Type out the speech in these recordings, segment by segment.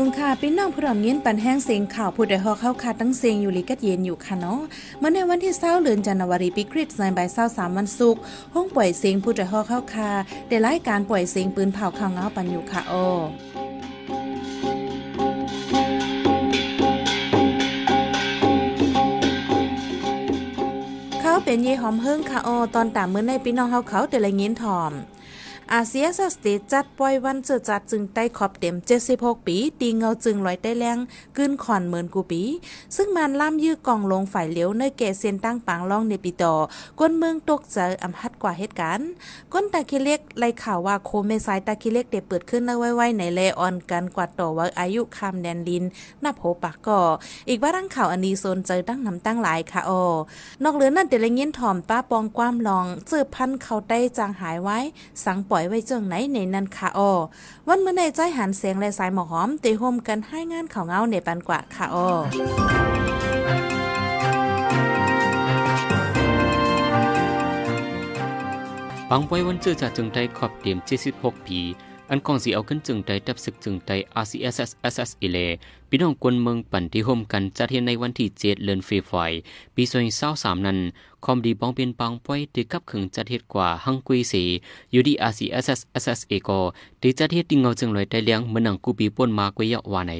สูงค่ะพี่น้องผู้ดอมยินปันแห้งเสียงข่าวผู้ใดฮอเข้าคาตั้งเสียงอยู่ลิกัดเย็นอยู่ค่ะเนาะเมื่อในวันที่เศร้าเดือนจันทวารีปีคริสต์ในใบเศร้าสามวันศุกร์ห้องปล่อยเสียงผู้ใดฮอเข้าคาได้รายการปล่อยเสียงปืนเผาข่าวเงาปันอยู่ค่ะโอเขาเป็นเยหอมเฮิงค่ะออตอนตามเมื่อในพี่น้องเฮาเขาแต่ละเงินถอม อาเซียสสเตจัดปล่อยวันเจอจัดจึงใต้ขอบเต็ม 76 ปี ตีเงาจึงลอยใต้แรงกึ้นขอนเหมือนกูปี ซึ่งมันล่ำยื้อกองลงฝ่ายเลี้ยวในเกเส้นตั้งปางล่องในปีต่อก้นเมืองตกใจอำหัดกว่าเหตุการณ์ก้นตาคิเล็กไล่ข่าวว่าโคเมซายตาคิเล็กเดเปิดขึ้นแล้วไว้ๆในเลออนกันกว่าต่อว่าอายุคำแดนลินนับโหปากก่ออีกว่าดังข่าวอันนี้โซนเจอตั้งนำตั้งหลายค่ะออนอกเหลือนั่นเดลเงี้ยนถ่อมป้าปองความลองเจอพันเขาได้จางหายไว้สังปล่อยไว้เจิงไหนในนันค่ะออวันเมื่อในใจหันเสียงและสายหมอหอมเตะโฮมกันให้งานข่าวเงาในปันกว่าค่ะออบางไว้วันเจอจากจึงได้ขอบเต็ม76ปี อันกองสีเอาขึ้นจึงได้ดับศึกจึงได้ RCSS SS อีเลพี่น้องกวนเมืองปั่นที่ห่มกันจัดเห็นในวันที่7เดือนเฟฟอยปี2023นั้น คอมดีบองเป็นปางป้อยที่กับขึงจัดเฮ็ดกว่าฮังกุยสีอยู่ที่ RCSS SS เอก็ที่จัดเฮ็ดที่เงาจึงลอยได้เลี้ยงเมือนังกูปีป่นมากวยะวาใน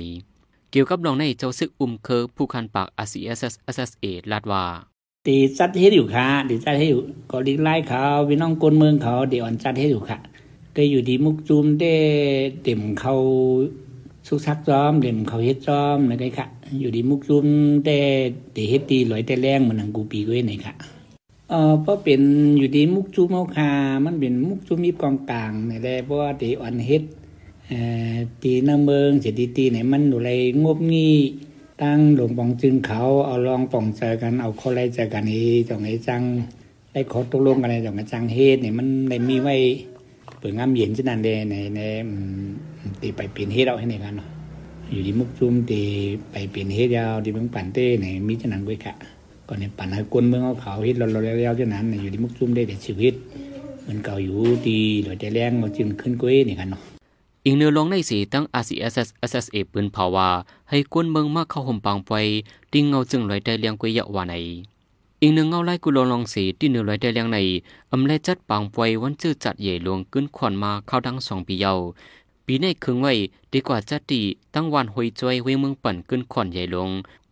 เกี่ยวกับน้องในเจ้าซึกอุ้มเคอผู้คันปาก RCSS SSA ลาดว่าตีจัดเฮ็ดอยู่ค่ะตีจัดเฮ็ดอยู่ก็ลิกไล่เขาพี่น้องกลเมืองเขาเดี๋ยวอ่อนจัดเฮ็ดอยู่ค่ะ ได้อยู่ดีมุกจุมได้เต็มเขาสุกซักจอมเต็มเขาเฮ็ดจอมนะไงค่ะ อยู่ดีมุกจุมได้เตเฮ็ดตีลอยแต่แรงเหมือนหนังกูปีก้วยไหนค่ะเอ่อเพราะเป็นอยู่ดีมุกจุมเอาคามันเป็นมุกจุมมีกองกลางนี่แหละเพราะว่าเตอ่อนเฮ็ดเอ่อตีน้ำเมืองเสียตีตีไหนมันอยู่ไรงบงี้ตั้งหลวงปองจึงเขาเอาลองป่องเจอกันเอาข้อไรเจอกันนี้จองไอ้จังได้ขอตกลงกันในจองไอ้จังเฮ็ดเนี่ยมันได้มีไว้ เปิดงามเย็นฉะนั้นเดในในตีไปเปลี่ยนเฮ็ดเอาให้ในกันเนาะอยู่ที่มุกจุ่มตีไปเปลี่ยนเฮ็ดยาวที่เมืองปั่นเต้ในมีฉะนั้นด้ยค่ะก่อนในปั่นให้กวนเมืองเอาเขาเฮ็ดเราเราแล้วฉะนั้นอยู่ที่มุกจุ่มได้แต่ชีวิตเหมือนเก่าอยู่ตีโดยใจแรงมาจึงขึ้นก้วยนี่กันเนาะอีกเนื้อลงในสีตั้ง RCSS SSA ปืนเผาว่าให้กวนเมืองมากเข้าห่มปางไปติ้งเงาจึงลอยได้เลี้ยงกวยยะวาใน อีกหนึ่งเงาไล่กุลองลองสีที่เหนือลอยได้เลี้ยงในอำแลจัดปางปวยวันจื้อจัดใหญ่หลวงขึ้นขวัญมาเข้าดังสองปีเยาปีในคึงไว้ดีกว่าจัดตีตั้งวันหอยจอยเวเมืองปั่นขึ้นขวัญใหญ่หลวง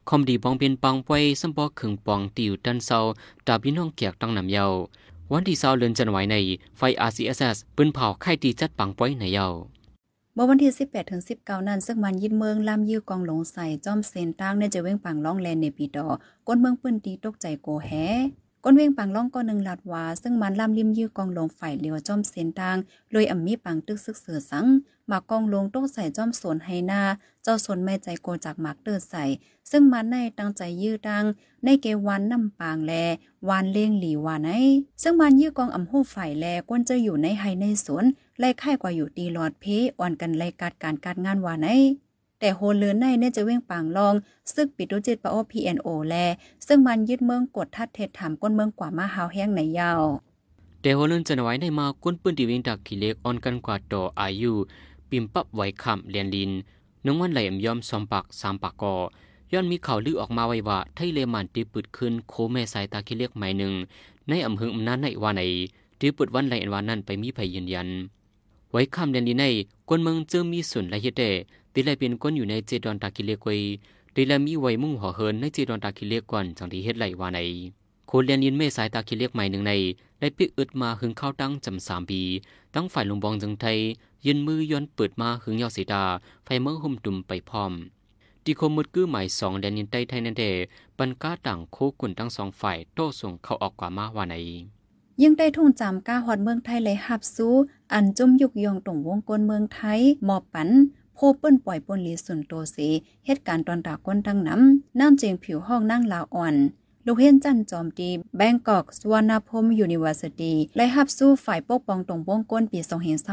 คอมดีบองเป็นปางปวยสัมปอขึงปองติวดันเซาตาพี่น้องเกียกตั้งนำเยาวันที่เศร้าเลือนจันไหวในไฟ RCSS ปืนเผาไข่ตีจัดปางปวยในเยา เมื่อวันที่ 18 ถึง 19 นั้น ซึ่งมันยิดเมืองล่ามยื้อกองหลงใส่จอมเซนตั้งในจะเว้งปังล่องแลนในปีดอก้นเมืองปืนตีตกใจโกแฮ ก้นเว้งปังล่องก็หนึ่งลาดวาซึ่งมันล่ำริมยื้อกองลงฝ่ายเลียวจอมเซนตั้งโดยอ่ำมีปังตึกซึกเสือสังหมากกองลงตกใส่จอมสวนไฮนาเจ้าสวนไม่ใจโกจากหมากเตอร์ใส่ ซึ่งมันในตั้งใจยื้อดังในเกวันน้ำปางแลวานเลี้ยงหลีวานไอซึ่งมันยื้อกองอ่ำหูฝ่ายแลก้นจะอยู่ในไฮในสวนไล่ค่ายกว่าอยู่ตีหลอดเพอ่อนกันไล่กัดการการงานวานไอ แต่โฮเลือนในเนี่ยจะเว้งปางลอง ซึกปิดดุจิตปะโอพีเอ็นโอแล ซึ่งมันยึดเมืองกดทัดเทศถามก้นเมืองกว่ามาหาวแห้งในยาวแต่หัวเลินจะนไว้ในมาก้นปืนตีเวงดักขีเล็กออนกันกว่าต่ออายุ ปิมปับไว้คำเลียนลินนึงวันไหลมยอมสอมปักสามปากกอย้อนมีข่าวลือออกมาไว้ว่าไทยเลมันตีปืดขึ้นโคแม่สายตาขีเล็กใหม่หนึ่ง ในอำเภออำนาจในวันไหนตีปืดวันไหลอันวันนั้นไปมีภัยยืนยัน ไว้คำเลียนลินในกวนเมืองเจอมีส่วนละเฮ็ดแต่ตีไลเป็นก้นอยู่ในเจดอนตากิเลกวยตีไลมีไวมุ่งห่อเฮินในเจดอนตากิเลก่อนจังที่เฮ็ดไหลว่าในโคเลียนยินเมสายตากิเลกใหม่หนึ่งใน ได้ปิอึดมาหึงเข้าตั้งจำสามปี ตั้งฝ่ายลุงบองจังไทยยืนมือย้อนเปิดมาหึงยอสีดา ไฟเมื่อหุ่มตุ่มไปพร้อมตีโคมุดกื้อหมายสองแดนยินใต้ไทยนันเดปันก้าต่างโคกุนทั้งสองฝ่ายโต้ส่งเข้าออกกว่ามาว่าในยังได้ทุ่งจำก้าฮอดเมืองไทยเลยหับสู้ อันจุ่มยุกยองตรงวงกลเมืองไทยหมอบปัน โพเปิ้นปล่อยปนลีสุนโตเสเหตุการณ์ตอนตาก้นตั้งน้ำน้ำเจียงผิวห้องนั่งลาอ่อน ลูกเฮนจันจอมตีแบงกอกสวรรณพมยูนิเวอร์ซิตี้ไล่หับสู้ฝ่ายปกป้องตรงวงก้นปี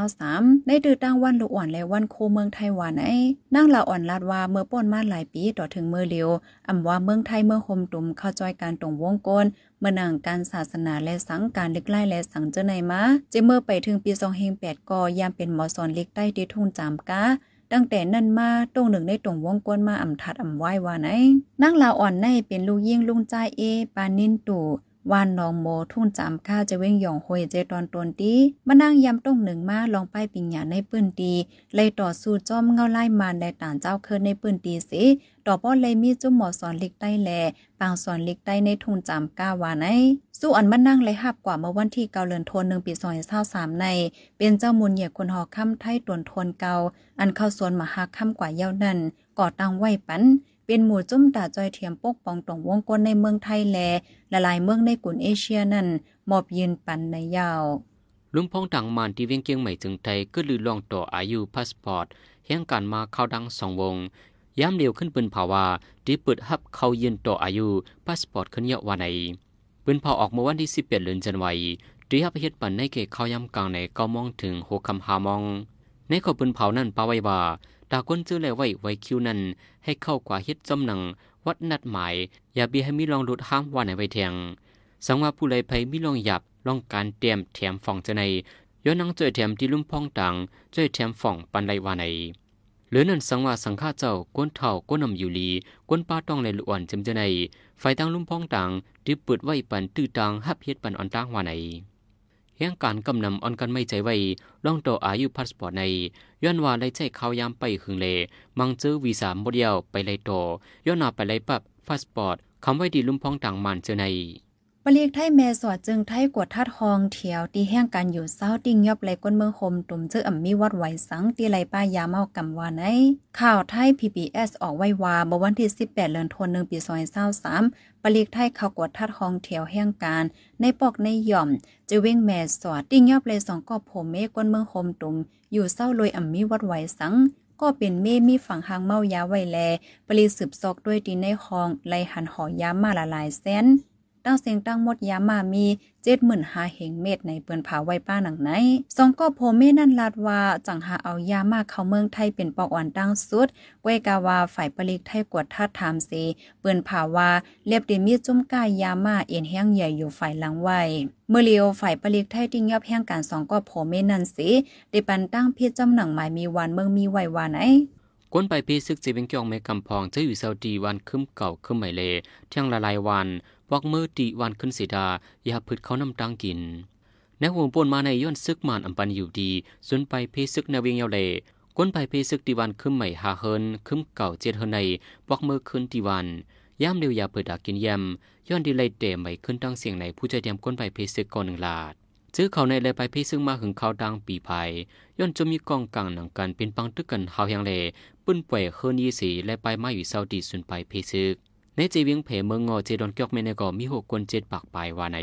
2023ได้ดือตั้งวันลูกอ่อนและวันโคเมืองไทยวานไอ้นั่งลาอ่อนลาดว่าเมื่อป้นมาหลายปีต่อถึงเมื่อเร็วอำว่าเมืองไทยเมื่อโฮมตุ่มเข้าจอยการตรงวงก้นเมื่อนางการศาสนาและสังการลึกไล่และสังเจอในมาจะเมื่อไปถึงปี2 0 0 8ก็ยามเป็นหมอสอนเล็กใต้ที่ทุ่งจามกา ตั้งแต่นั่นมาตรงหนึ่งในตรงวงกวนมาอ่ำทัดอ่ำไหว้ว่าไหนนั่งลาอ่อนในเป็นลูกยิ่งลุงใจเอปานินตู่ วานนองโมทุ่นจามข้าจะเว้งหย่องหวยเจตอนตนตีมานั่งยำต้งหนึ่งมาลองไปปิญญาในปืนตีเลยต่อสู้จอมเงาไล่มานในต่านเจ้าเคินในปืนตีสิต่อป้อเลยมีจุ่มหมอสอนเล็กใต้แลปางสอนเล็กใต้ในทุ่นจามก้าวาในสู้อันมานั่งเลยหับกว่าเมื่อวันที่เกาเลือนทนหนึ่งปีซอยเศร้าสามใน เป็นเจ้ามุนเหยียคนหอค่ำไทยตวนทนเกาอันเข้าสวนมหาค่ำกว่าเย้านั่นก่อตั้งไหวปัน เป็นหมู่จุ้มตาจอยเทียมปกป้องตรงวงกลในเมืองไทยแลละลายเมืองในกลุ่นเอเชียนั่นมอบยืนปันในยาวลุงพองต่างมานที่เวียงเกียงใหม่ถึงไทยก็ลือลองต่ออายุพาสปอร์ตแห่งการมาเข้าดังสองวงย้ำเร็วขึ้นปืนภาวาที่เปิดฮับเข้ายืนต่ออายุพาสปอร์ตขึ้นเยอะวันไหนปืนเผาออกเมื่อวันที่11เดือนจันวายที่ฮับเฮ็ดปันในเกเข้าย้ำกลางในเก้ามองถึงหกคำหามอง ในข้อปืนเผานั้นปาไว้ว่า ตาก้นซื้อแล้วไว้ไว้คิวนั้น ให้เข้ากว่าเฮ็ดจำหนัง วัดนัดหมาย อย่าเบียให้มีลองหลุดห้ามว่าไหนไว้แทงสังว่าผู้ใดภัยมีลองหยับลองการเตรียมแถมฝ่องจะในย้อนนังเจอแถมที่ลุ่มพองต่างเจอแถมฝ่องปันไรว่าไหนหรือนั่นสังว่าสังฆาเจ้าก้นเท่าก้นนำอยู่ลีก้นป้าต้องในลุอ่นจำจะในไฟตั้งลุ่มพองต่างที่เปิดไว้ปันตื้อต่างฮับเฮ็ดปันอ่อนต่างว่าไหนแห่งการกำนำอ่อนกันไม่ใจไว้ล่องต่ออายุพาสปอร์ตใน ย้อนว่าไล่ใจเขายามไปหึงเล มังเจอวีสามโมเดียวไปไล่ต่อย้อนหน้าไปไล่ปับพาสปอร์ตคำไว้ดีลุ่มพองต่างมันเจอใน ปลีกไทยแม่สอดจึงไทยกวดทัดหองเถียวตีแห้งกันอยู่เศร้าติ่งยอบไหลก้นเมืองโฮมตุ่มเจออ่ำมีวัดไหวสังตีไหลป้ายาเมากำวานไอข่าวไทย PBS ออกไว้วาเมื่อวันที่ 18เดือนธันวาคมปี2023ปลีกไทยเขากวดทัดหองเถียวแห้งการ ในปอกในหย่อมจะเว้งแม่สอดติ่งยอบไหลสองกอบผมเมก้นเมืองโฮมตุ่มอยู่เศร้าลอยอ่ำมีวัดไหวสังก็เป็นเมมีฝั่งหางเมายาไวแล ปลีสืบซอกด้วยตีในคองไลหันหอยามาละลายแสน ตั้งเสียงตั้งหมดยามามีเจ็ดหมื่นหาเหงเม็ดในเปือนผาไว้ป้าหนังไหนสองก็โพเมนั่นลาดว่าจังหาเอายามาเข้าเมืองไทยเป็นปอกอ่อนตั้งสุดก้วกาวาฝ่ายปลิกไทยกวดทัดถามเสเปือนผาว่าเรียบเดมีจุ้มก้ายยามาเอ็นแห้งใหญ่อยู่ฝ่ายหลังไว้เมื่อเลียวฝ่ายปลิกไทยติ้งยอบแห้งการสองก็โพเมนั่นสิได้ปันตั้งเพียจำหนังหมายมีวันเมืองมีไว้วานไห ก้นไปเพซึกจีเป็นกี่ยวไม่กำพองจะอยู่เซาดีวันคึมเก่าคึมใหม่เลเที่ยงละลายวันปอกมือตีวันขึ้นสีดา อย่าพืดเขานำตังกินในห่วงปนมาในย้อนซึกมานอัมปันอยู่ดีส่วนไปเพซึกในเวียงเยาเลก้นไปเพซึกตีวันคึมใหม่หาเฮินคึมเก่าเจ็ดเฮินในปอกมือขึ้นตีวันย่ามเร็วยาเปิดดากินยำย้อนดีเลยเตะใหม่ขึ้นตั้งเสียงในผู้ใจเตรียมก้นไปเพซึกก่อนหนึ่งลาด ซื้อเขาในเลยไปเพซึกมาหึงเขาดังปีภัยย้อนจะมีกองกลางหนังกันเป็นปังตึกกันหาวยังเลปื้นป่วยเฮินยี่สีและไปมาอยู่เซาดีส่วนไปเพซึกในเจวิงเพเมืองงอเจดอนเกียกเมนก็มีหกคนเจ็ดปากปลายว่าใน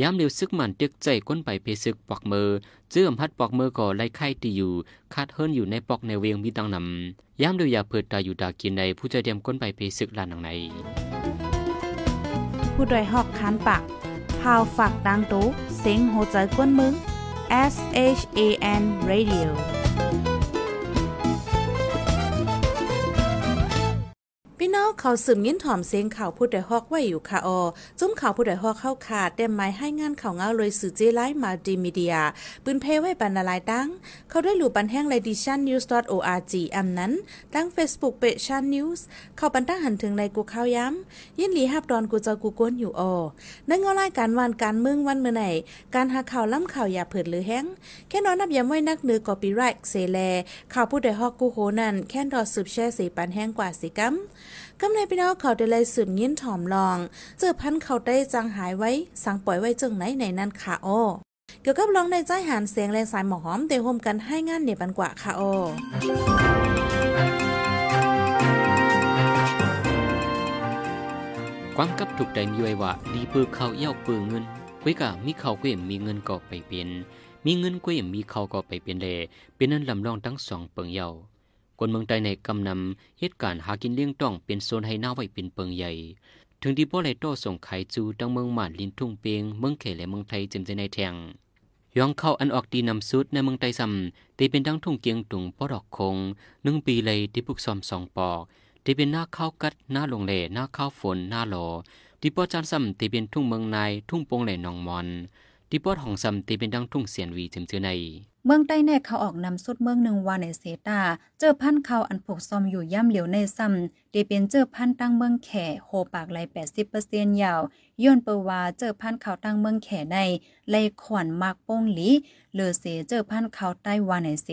ยามเร็วซึกมันตึกใจก้นไปเพซึกปอกมือเจื้อมพัดปอกมือก็ไล่ไข่ตีอยู่คาดเฮิรนอยู่ในปอกในเวียงมีตังนำยามเร็วอย่าเปิดตาอยู่ดากินในผู้ใจเดียมก้นไปเพซึกลานหนังในผู้ดยหอกคานปาก พาวฝากดังตู้เซ็งโหใจกวนมึง S H A N Radio พี่น้องเขาสืบยินถ่อมเสียงข่าวผู้ใดฮอกไว้อยู่ค่ะออจุ้มข่าวผู้ใดฮอกเข้าขาดแต่หมายให้งานข่าวเงาเลยสื่อเจไลมาดีมีเดียปืนเพไว้บรรลายตั้ง เขาได้หลู่ปันแห้งไลดิชันนิวส์ .org อำนั้นตั้ง Facebook เปชันนิวส์เข้าปันตั้งหันถึงในกูข้าวย้ำยินหลีฮับดอนกูเจ้ากูก้นอยู่ออนั่งเงารายการวันการเมืองวันเมื่อไหนการหาข่าวล้ำข่าวอย่าเผิดหรือแห้งแค่นอนนับย้ำไว้นักเนือกอปีไรเซแลข่าวผู้ใดฮอกกูโหนั่นแค่ดอสืบแช่สีปันแห้งกว่าสีกัมกำในพี่น้องเขาได้เลยสืบยินถ่อมลองเจอพันเขาได้จังหายไว้ สังปล่อยไว้จึงไหนในนั้นค่ะโอเกี่ยวกับลองในใจหันเสียงแรงสายหมอหอมเตะโฮมกันให้งานเนปันกว่าค่ะโอความกับถูกใจมีไว้ว่าดีปือเขาเย้าปือเงินกุ้ยกะมีเขากุ้ยมีเงินก็ไปเปลี่ยนมีเงินกุ้ยมีเขาก็ไปเปลี่ยนเลยเป็นนั้นลำลองทั้งสองเปิงเย้า คนเมืองใต้ในกำนำเหตุการณ์หากินเลี้ยงต้องเป็นโซนให้หน้าไว้เป็นเปิงใหญ่ ถึงที่พ่อไหลโตส่งไข่จูตั้งเมืองหมานลินทุ่งเปียงเมืองเขและเมืองไทยจำใจในแทงยองเข้าอันออกดีนำสุดในเมืองไต้ซ้ำตีเป็นดังทุ่งเกียงตุงปอดอกคงหนึ่งปีเลยที่ปุกซอมสองปอกตีเป็นหน้าข้าวกัดหน้าลงเล่หน้าข้าวฝนหน้าหลอที่ปอจานซ้ำตีเป็นทุ่งเมืองนายทุ่งโปงเล่นองมอนที่ปอดห้องซ้ำตีเป็นดังทุ่งเสียนวีจำเจอใน เมืองใต้ในเขาออกนำสุดเมืองหนึ่งวาในเซตา เจอพันเขาอันผูกซอมอยู่ย่ำเหลียวในซ้ำเดเป็นเจอพันตั้งเมืองแข่โหปากไหล80%ยาวย้อนเปว่าเจอพันเขาตั้งเมืองแข่ในไลขวัญมากโป้งหลีเหลือเสเจอพันเขาใต้วาในเซ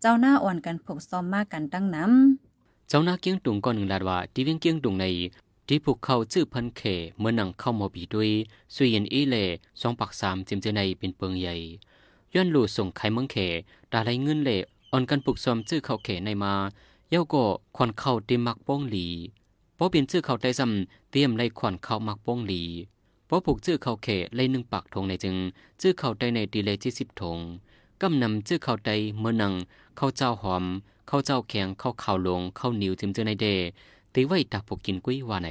เจ้าหน้าอ่อนกันผูกซอมมากกันตั้งน้ำเจ้าหน้าเกียงตุงก่อนหนึ่งลาดว่าที่เวียงเกียงตุงในที่พวกเขาจื้อพันเขเมื่อนังเข้ามาบีด้วยสวยเย็นอีเล่สองปักสามจิมเจในเป็นเปิงใหญ่ ย้อนหลู่ส่งไข่เมืองเขดาไรเงินเล่อ่อนกันปลุกซอมจื้อเขาเขในมาเย้าก็ควันเข้าเต็มมักป้องหลีเพราะเป็นจื้อเขาได้ซ้ำเตรียมไล่ควันเข้ามักป้องหลีเพราะผูกจื้อเขาเขไล่หนึ่งปากทงในจึงจื้อเขาได้ในดีเลยที่สิบทงกำนำจื้อเขาได้เมื่อนังเข้าเจ้าหอม เข้าเจ้าแข็งเข้าข่าวลงเข้านิวจิมเจอในเดตีไว้ตักพวกกินกุ้ยว่าไหน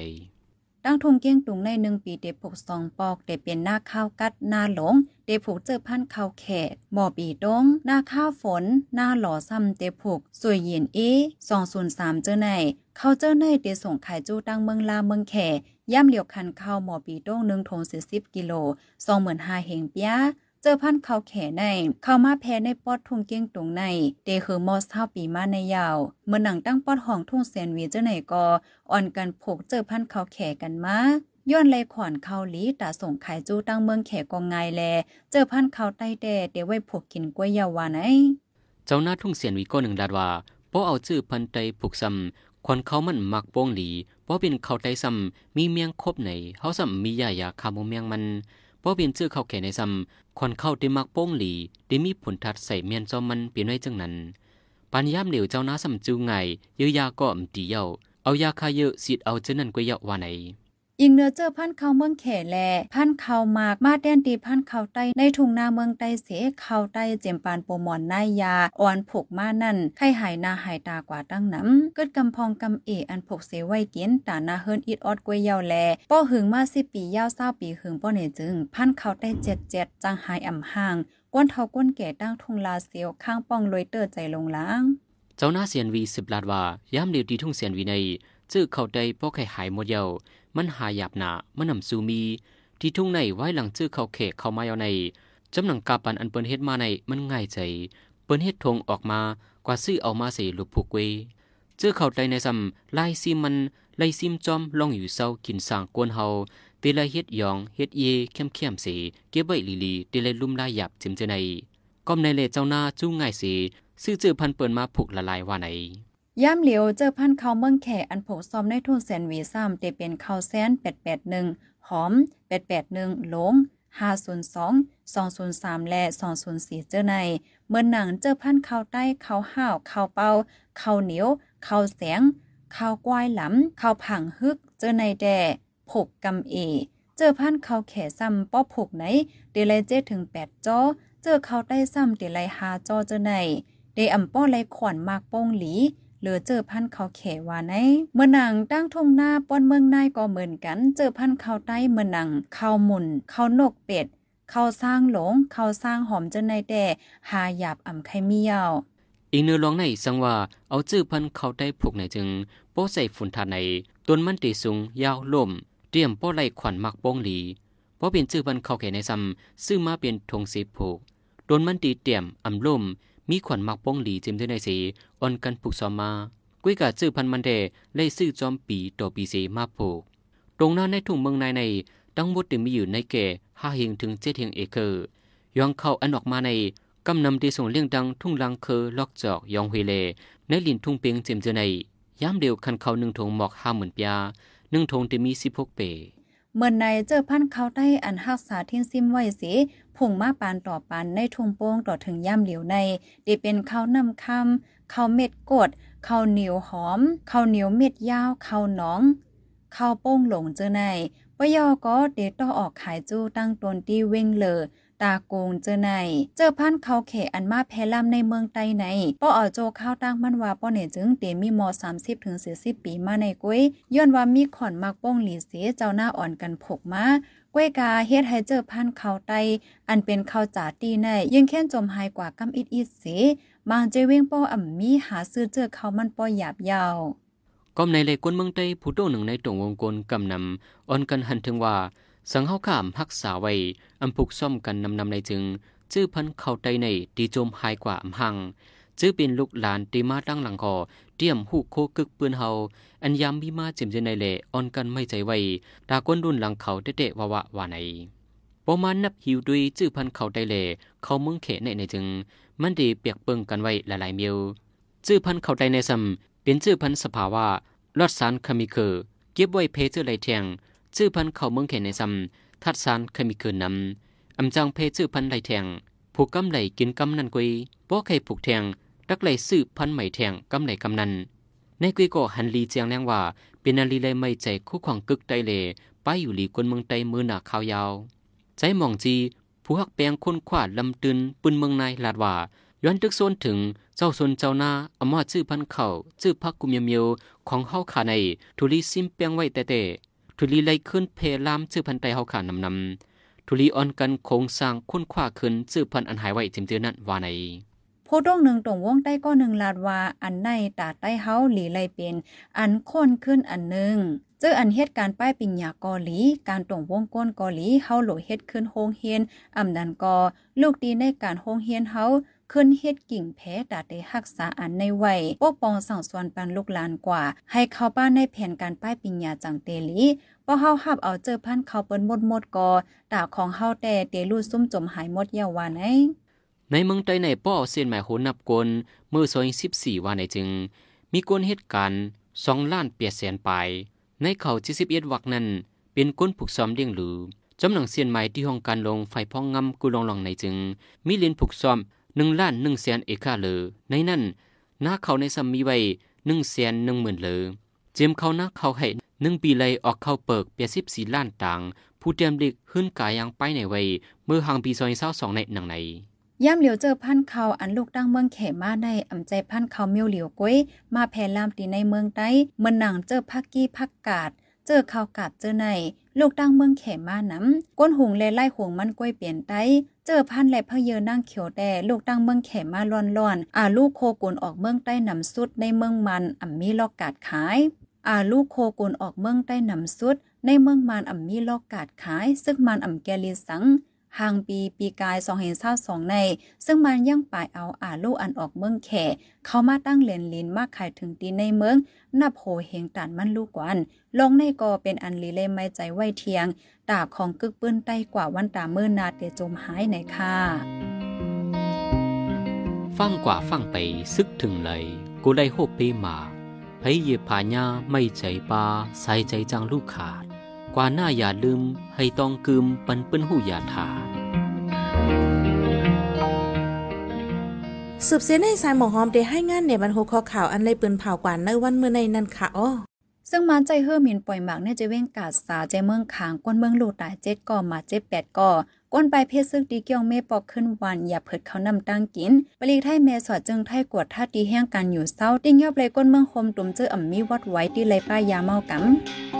ตั้งทงเกี้ยงตุงในหนึ่งปีเดผูกสองปอกเด็เป็นหน้าข้าวกัดหน้าหลงเดผูกเจอพันข้าวแขกหมอปีดงหน้าข้าวฝน หน้าหล่อซ้ำเดผูกสวยเย็นเอสองศูนย์สามเจอในเขาเจอในเดส่งขายจูตั้งเมืองลาเมืองแขย่ำเหลียวคันข้าวหมอปีดงหนึ่งทงสิบกิโลสองหมื่นห้าเฮงเปีย เจอพันเขาแขใน เข้ามาแพ้ในปอดทุ่งเกี้ยงตุงในเดคือมอสเท่าปีมาในยาว เมื่อหนังตั้งปอดห้องทุ่งแซนวีเจ้าไหนก็อ่อนกันผูกเจอพันเขาแขกันมาย้อนเลยขวานเขาหลีตาส่งขายจูตั้งเมืองแขกองไงแล เจอพันเขาใต้แดดเดไว้ผูกกินกล้วยยาววานไอเจ้าหน้าทุ่งเสียนวีก็หนึ่งดาดว่าเพราะเอาชื่อพันไตผูกซ้ำควันเขามันมักโป้งหลีเพราะเป็นเขาไตซ้ำมีเมียงครบในเขาซ้ำมียายาคาโมเมียงมัน เพราะเป็นชื่อเข้าแข่ในซ้ำควันเข้าได้มักโป้งหลีได้มีผลทัดใส่เมียนจอมมันเปลี่ยนไว้จังนั้นปัญยามเหลวเจ้าน้าซำจูไงเยอะยาก็อมตีเยาเอายาคาเยอะสิดเอาเจานั่นก็เยาว่าไหน อิงเนื้อเจอพันเขาเมืองแขแลพันเขามากมาแดนตีพันเขาใต้ในทุ่งนาเมืองใต้เสเขาใต้เจมปานโปมอนนายยาอ่อนผูกมานั่นไข้หายนาหายตากว่าตั้งน้ำเกิดกำพองกำเออันผูกเสไว้เกียนตานาเฮิรนอิดออดกวยยาวแลป้อหึงมาสิปียาวเศร้าปีหึงป้อเนจึง พันเขาใต้เจ็ดเจ็ดจังหายอ่ำห่างก้นเทาก้นแก่ตั้งทุ่งลาเซียวข้างป้องลอยเตอร์ใจลงล้างเจ้าหน้าเสียนวีสิบลาดว่ายามเดียวดีทุ่งเสียนวีในจื้อเขาได้พวกไข่หายหมดเยา มันหายาบหนามันนำซูมี ที่ทุ่งในไว้หลังจื้อเขาเขกเขามาเอาในจำหนังกาปันอันเปิ้นเฮ็ดมาในมันง่ายใจ เปิ้นเฮ็ดทงออกมากว่าซื้อเอามาใส่ลูกผูกเวจื้อเขาได้ในซ้ำลายซิมมันไล่ซิมจอมลองอยู่เศร้ากินสางกวนเฮาเตละเฮ็ดยองเฮ็ดเยเข้มเข้มๆเสเก็บไว้ลีลีเตละลุ่มลายหยับจิมเจในก้มในเลเจ้าหน้าจู้ง่ายเสซื้อจื้อพันเปิ้นมาผูกละลายว่าไหน ย่ามเหลียวเจอพันเขาเมืองแขอันโผกซอมในทุนแสนวีซ้ำเตเป็นเข้าแซน881หอม881หลง502 203และ204เจอใน เมื่อหนังเจอพันเขาใต้เขาห้าวเขาเป่าเขาเหนียวเขาแสงเขากวายหลำข้าผังฮึกเจอในแด่ผกกำเอ เจอพันเขาแขซ้ำป้อผกไหนเดลัยเจถึง8จอเจอเขาใต้ซ้ำเดลัย5จอเจอในเดอ่ำป้อไลขวัญมากโป้งหลี เหลือเจอพันเขาแขวาในเมื่อนังตั้งทงหน้าป้อนเมืองนายก็เหมือนกัน เจอพันเขาใต้เมื่อนังเขาหมุนเขานกเป็ดเขาสร้างหลงเขาสร้างหอมเจนในแต่หาหยาบอ่ำไข่เมียวอีเนื้อร้องในสังว่าเอาจื้อพันเขาได้ผูกในจึงโป้ใส่ฝุ่นทาในต้นมันตีสูงยาวล่ม เตรียมโป้ไล่ขวัญมักโป้งหลีเพราะเป็นจื้อพันเขาแก่ในซ้ำซื้อมาเป็นธงสีผูกต้นมันตีเตรียมอ่ำล่ม มีขวัญมักป้องหลีจิมด้วยในสีอ่อนกันผูกซอมมากุ้ยกะจื้อพันมันเดไล่ซื้อจอมปีต่อปีสีมาผูก ตรงหน้าในทุ่งเมืองในในตั้งหมดถึงมีอยู่ในแก่ห้าเฮงถึงเจ็ดเฮงเอเคอร์ยองเข้าอันออกมาในกำนำที่ส่งเลี้ยงดังทุ่งลังเคอลอกจอกยองเฮเล ในลินทุ่งเปียงเจมเจอในยามเดียวคันเขาหนึ่งทงหมอกห้าหมื่นปยาหนึ่งทงจะมีสิบหกเป เมื่อในเจอพันเขาได้อันหักษาทิ้นซิมไว้สิผงมาปานต่อปานในทุ่งโป้งต่อถึงย่ำเหลียวในเดเป็นเขานำคำเขาเม็ดกดเขาเหนียวหอมเขาเหนียวเม็ดยาวเขาหนองเขาโป้งหลงเจอในปยอก็เดต่อออกขายจู้ตั้งตนที่เว้งเลอ ตาโกงเจอในเจอพันเขาเขอันมาแพลำในเมืองใต้ในป้อเอาโจข้าวตั้งมันว่าป้อเนี่ยจึงเตมีม30ถึง40ปีมาในกุ้ยย้อนว่ามีขอนมักป้องหลีเสียเจ้าหน้าอ่อนกันผกมาก้วยกาเฮ็ดให้เจอพันเขาไตอันเป็นเขาจ๋าตีในยังแค่นจมหายกว่ากำอิดอิดเสบางเจเว้งป้ออ่ำมีหาซื้อเจอเขามันป้อหยาบยาวก้มในเลยกวนเมืองใต้ผู้โตหนึ่งในตรงวงกลมกำนำอ่อนกันหันถึงว่า สังเฮาข้ามพักษาไว้อำผูกซ่อมกันนำนำในจึง จื้อพันเข้าใจในตีโจมหายกว่าอำหัง จื้อเป็นลูกหลานตีมาตั้งหลังคอเตรียมหูโคกึกปืนเฮาอันยามมีมาจิมเจในเลออนกันไม่ใจไว้ตาก้นรุนหลังเขาเตะว่าว่าว่าไหนประมาณนับหิวด้วยจื้อพันเข้าใจเลเขาเมืองเขในในจึง มันดีเปียกเปิงกันไว้หลายๆเมียวจื้อพันเข้าใจในซ้ำเป็นจื้อพันสภาวะลอดสารคามิเคอร์เก็บไว้เพเจื้อไหลแทง จื้อพันเข้าเมืองเขในซ้ำทัดสารคามิเคอร์นำอำจังเพจื้อพันไหลแทงผูกกำไหลกินกำนันกุยบ่ใครผูกแทงรักไหลซื้อพันไหม่แทงกำไหลกำนันในกุยก็หันลีเจียงแรงว่า เป็นนาลีเลยไม่ใจคู่ของกึกไตเลไปอยู่หลีกวนเมืองไตมือหนาขาวยาว ใจมองจีผู้ฮักแปลงคนขวาดลำตืนปืนเมืองนายลาดว่าย้อนตึกโซนถึงเจ้าซนเจ้าหน้าอำมาชื่อพันเข่าชื่อพักกุมยเมียวของเฮาขาในทุลีซิมเปียงไว้แต่แต่ ทุลีไล่ขึ้นเพลามชื่อพันไตเฮาขานำนำทุลีอ่อนกันโครงสร้างคุ้นคว้าขึ้นชื่อพันอันหายไว้จิมเตือนั้นว่าในโพดงหนึ่งตรงวงใต้ก็หนึ่งลาดว่าอันในตาใต้เฮาหลีไลเป็นอันค้นขึ้นอันหนึ่งเจออันเฮ็ดการป้ายปิญญากอหลี การตรงวงก้นกอหลีเฮาโหลเฮ็ดขึ้นโฮงเฮียนอำดันกอลูกดีในการโฮงเฮียนเฮา ขึ้นเฮ็ดกิ่งแพ้ตาได้รักษาอันในไว้ปกป้องสั่งสอนปันลูกหลานกว่า ให้เข้าบ้านในแผนการป้ายปิญญาจังเตลีพราะเฮาหับเอาเจอพันเขาเปิ้นหมดหมดกอตาของเฮาแต่เตลูซุ่มจมหายหมดยาววานไอในเมืองไต้ในป้อเส้นหมายโหนับกลเมื่อซอยสิบสี่วันในจึง มีกลเหตุการณ์สองล้านเปียแสนปในเขาที่สิบเอ็ดวักนั้น เป็นก้นผูกซ้อมเลี้ยงหรือจำหนังเสียนใหม่ที่ห้องการลงไฟพองงำกุลองลองในจึง มีเลนผูกซ้อม หนึ่งล้านหนึ่งแสนเอกาเลยในนั้นนาเขาในซัมมีไว้หนึ่งแสนหนึ่งหมื่นเลยเจียมเขาหน้าเขาให้หนึ่งปีเลยออกเข้าเปิกเปียสิบสี่ล้านต่าง ผู้เตรียมเด็กขึ้นกายยังไปในไว้เมื่อหางปีซอยเศร้าสองในหนังในย่ำเหลียวเจอพันเขาอันลูกตั้งเมืองเขมาได้อ่ำใจพันเขาเมียวเหลียวก้วยมาแผ่ลามตีในเมืองใต้เมืองหนังเจอพักกี้พักกาด เจอข่าวกาบเจอในลูกตั้งเมืองเขมาน้ำก้นหุงเลยไล่หวงมันกล้วยเปลี่ยนไตเจอพันและพะเยอนั่งเขียวแต่ลูกตั้งเมืองเขมาลอนลอนอาลูกโคกุนออกเมืองใต้นำสุดในเมืองมันอ่ำมีลอกกาดขายอาลูกโคกุนออกเมืองใต้นำสุดในเมืองมันอ่ำมีลอกกาดขาย ซึ่งมันอ่ำแกลีสัง ห่างปีปีกาย2 0 2 2ใน ซึ่งมันย่างป่ายเอาอาลูอันออกเมืองแขเข้ามาตั้งเหรียญลินมากขายถึงตีในเมือง นับโหเฮงตันมันลูกกวัน ลงในกอเป็นอันลีเล่ไม่ใจไหวเทียง ตาของกึกปื้นใต้กว่าวันตาเมื่อนาเตจมหายในค่ะฟังกว่าฟังไปซึกถึงเลย กูได้โฮปปีมาพยเยผาญาไม่ใจปาใส่ใจจังลูกขาด กว่าหน้าอย่าลืม ให้ต้องกึมปันเปิ้นหูอย่าถาดสืบเสียในสายหมอหอมได้ให้งานในบรรทุกข้อข่าวอันเลยปืนเผากว่าในวันเมื่อในนั้นค่ะอ้อซึ่งมันใจเฮือหมินปล่อยหมากเนี่ยจะเว้งกาดสาใจเมืองขางก้นเมืองลูตายเจ็ดก่อมาเจ็ดแปดก่อก้นไปเพศซึกดีเกี่ยวเมปอกขึ้นวัน อย่าเผิดเขานำตั้งกินปลีไทยแม่สอดจึงไทยกวดท่าตีแห้งกันอยู่เศร้า ติ้งยอบเลยก้นเมืองคมตุ่มเจออ่ำมีวัดไว้ที่ไรป้ายาเมากำ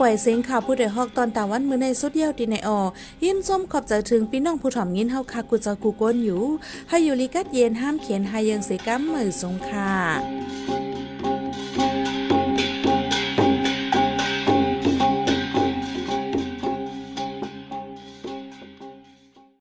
ปล่อยเสียงข่าวผู้ใดฮอกตอนตาวันมือในสุดเยี่ยวตีในออยินส้มขอบใจถึงพี่น้องผู้ถ่อมยินเฮาคากูจะกูก้นอยู่ ให้อยู่ลิกัดเย็นห้ามเขียนหายังเสกัมมือสงค่ะ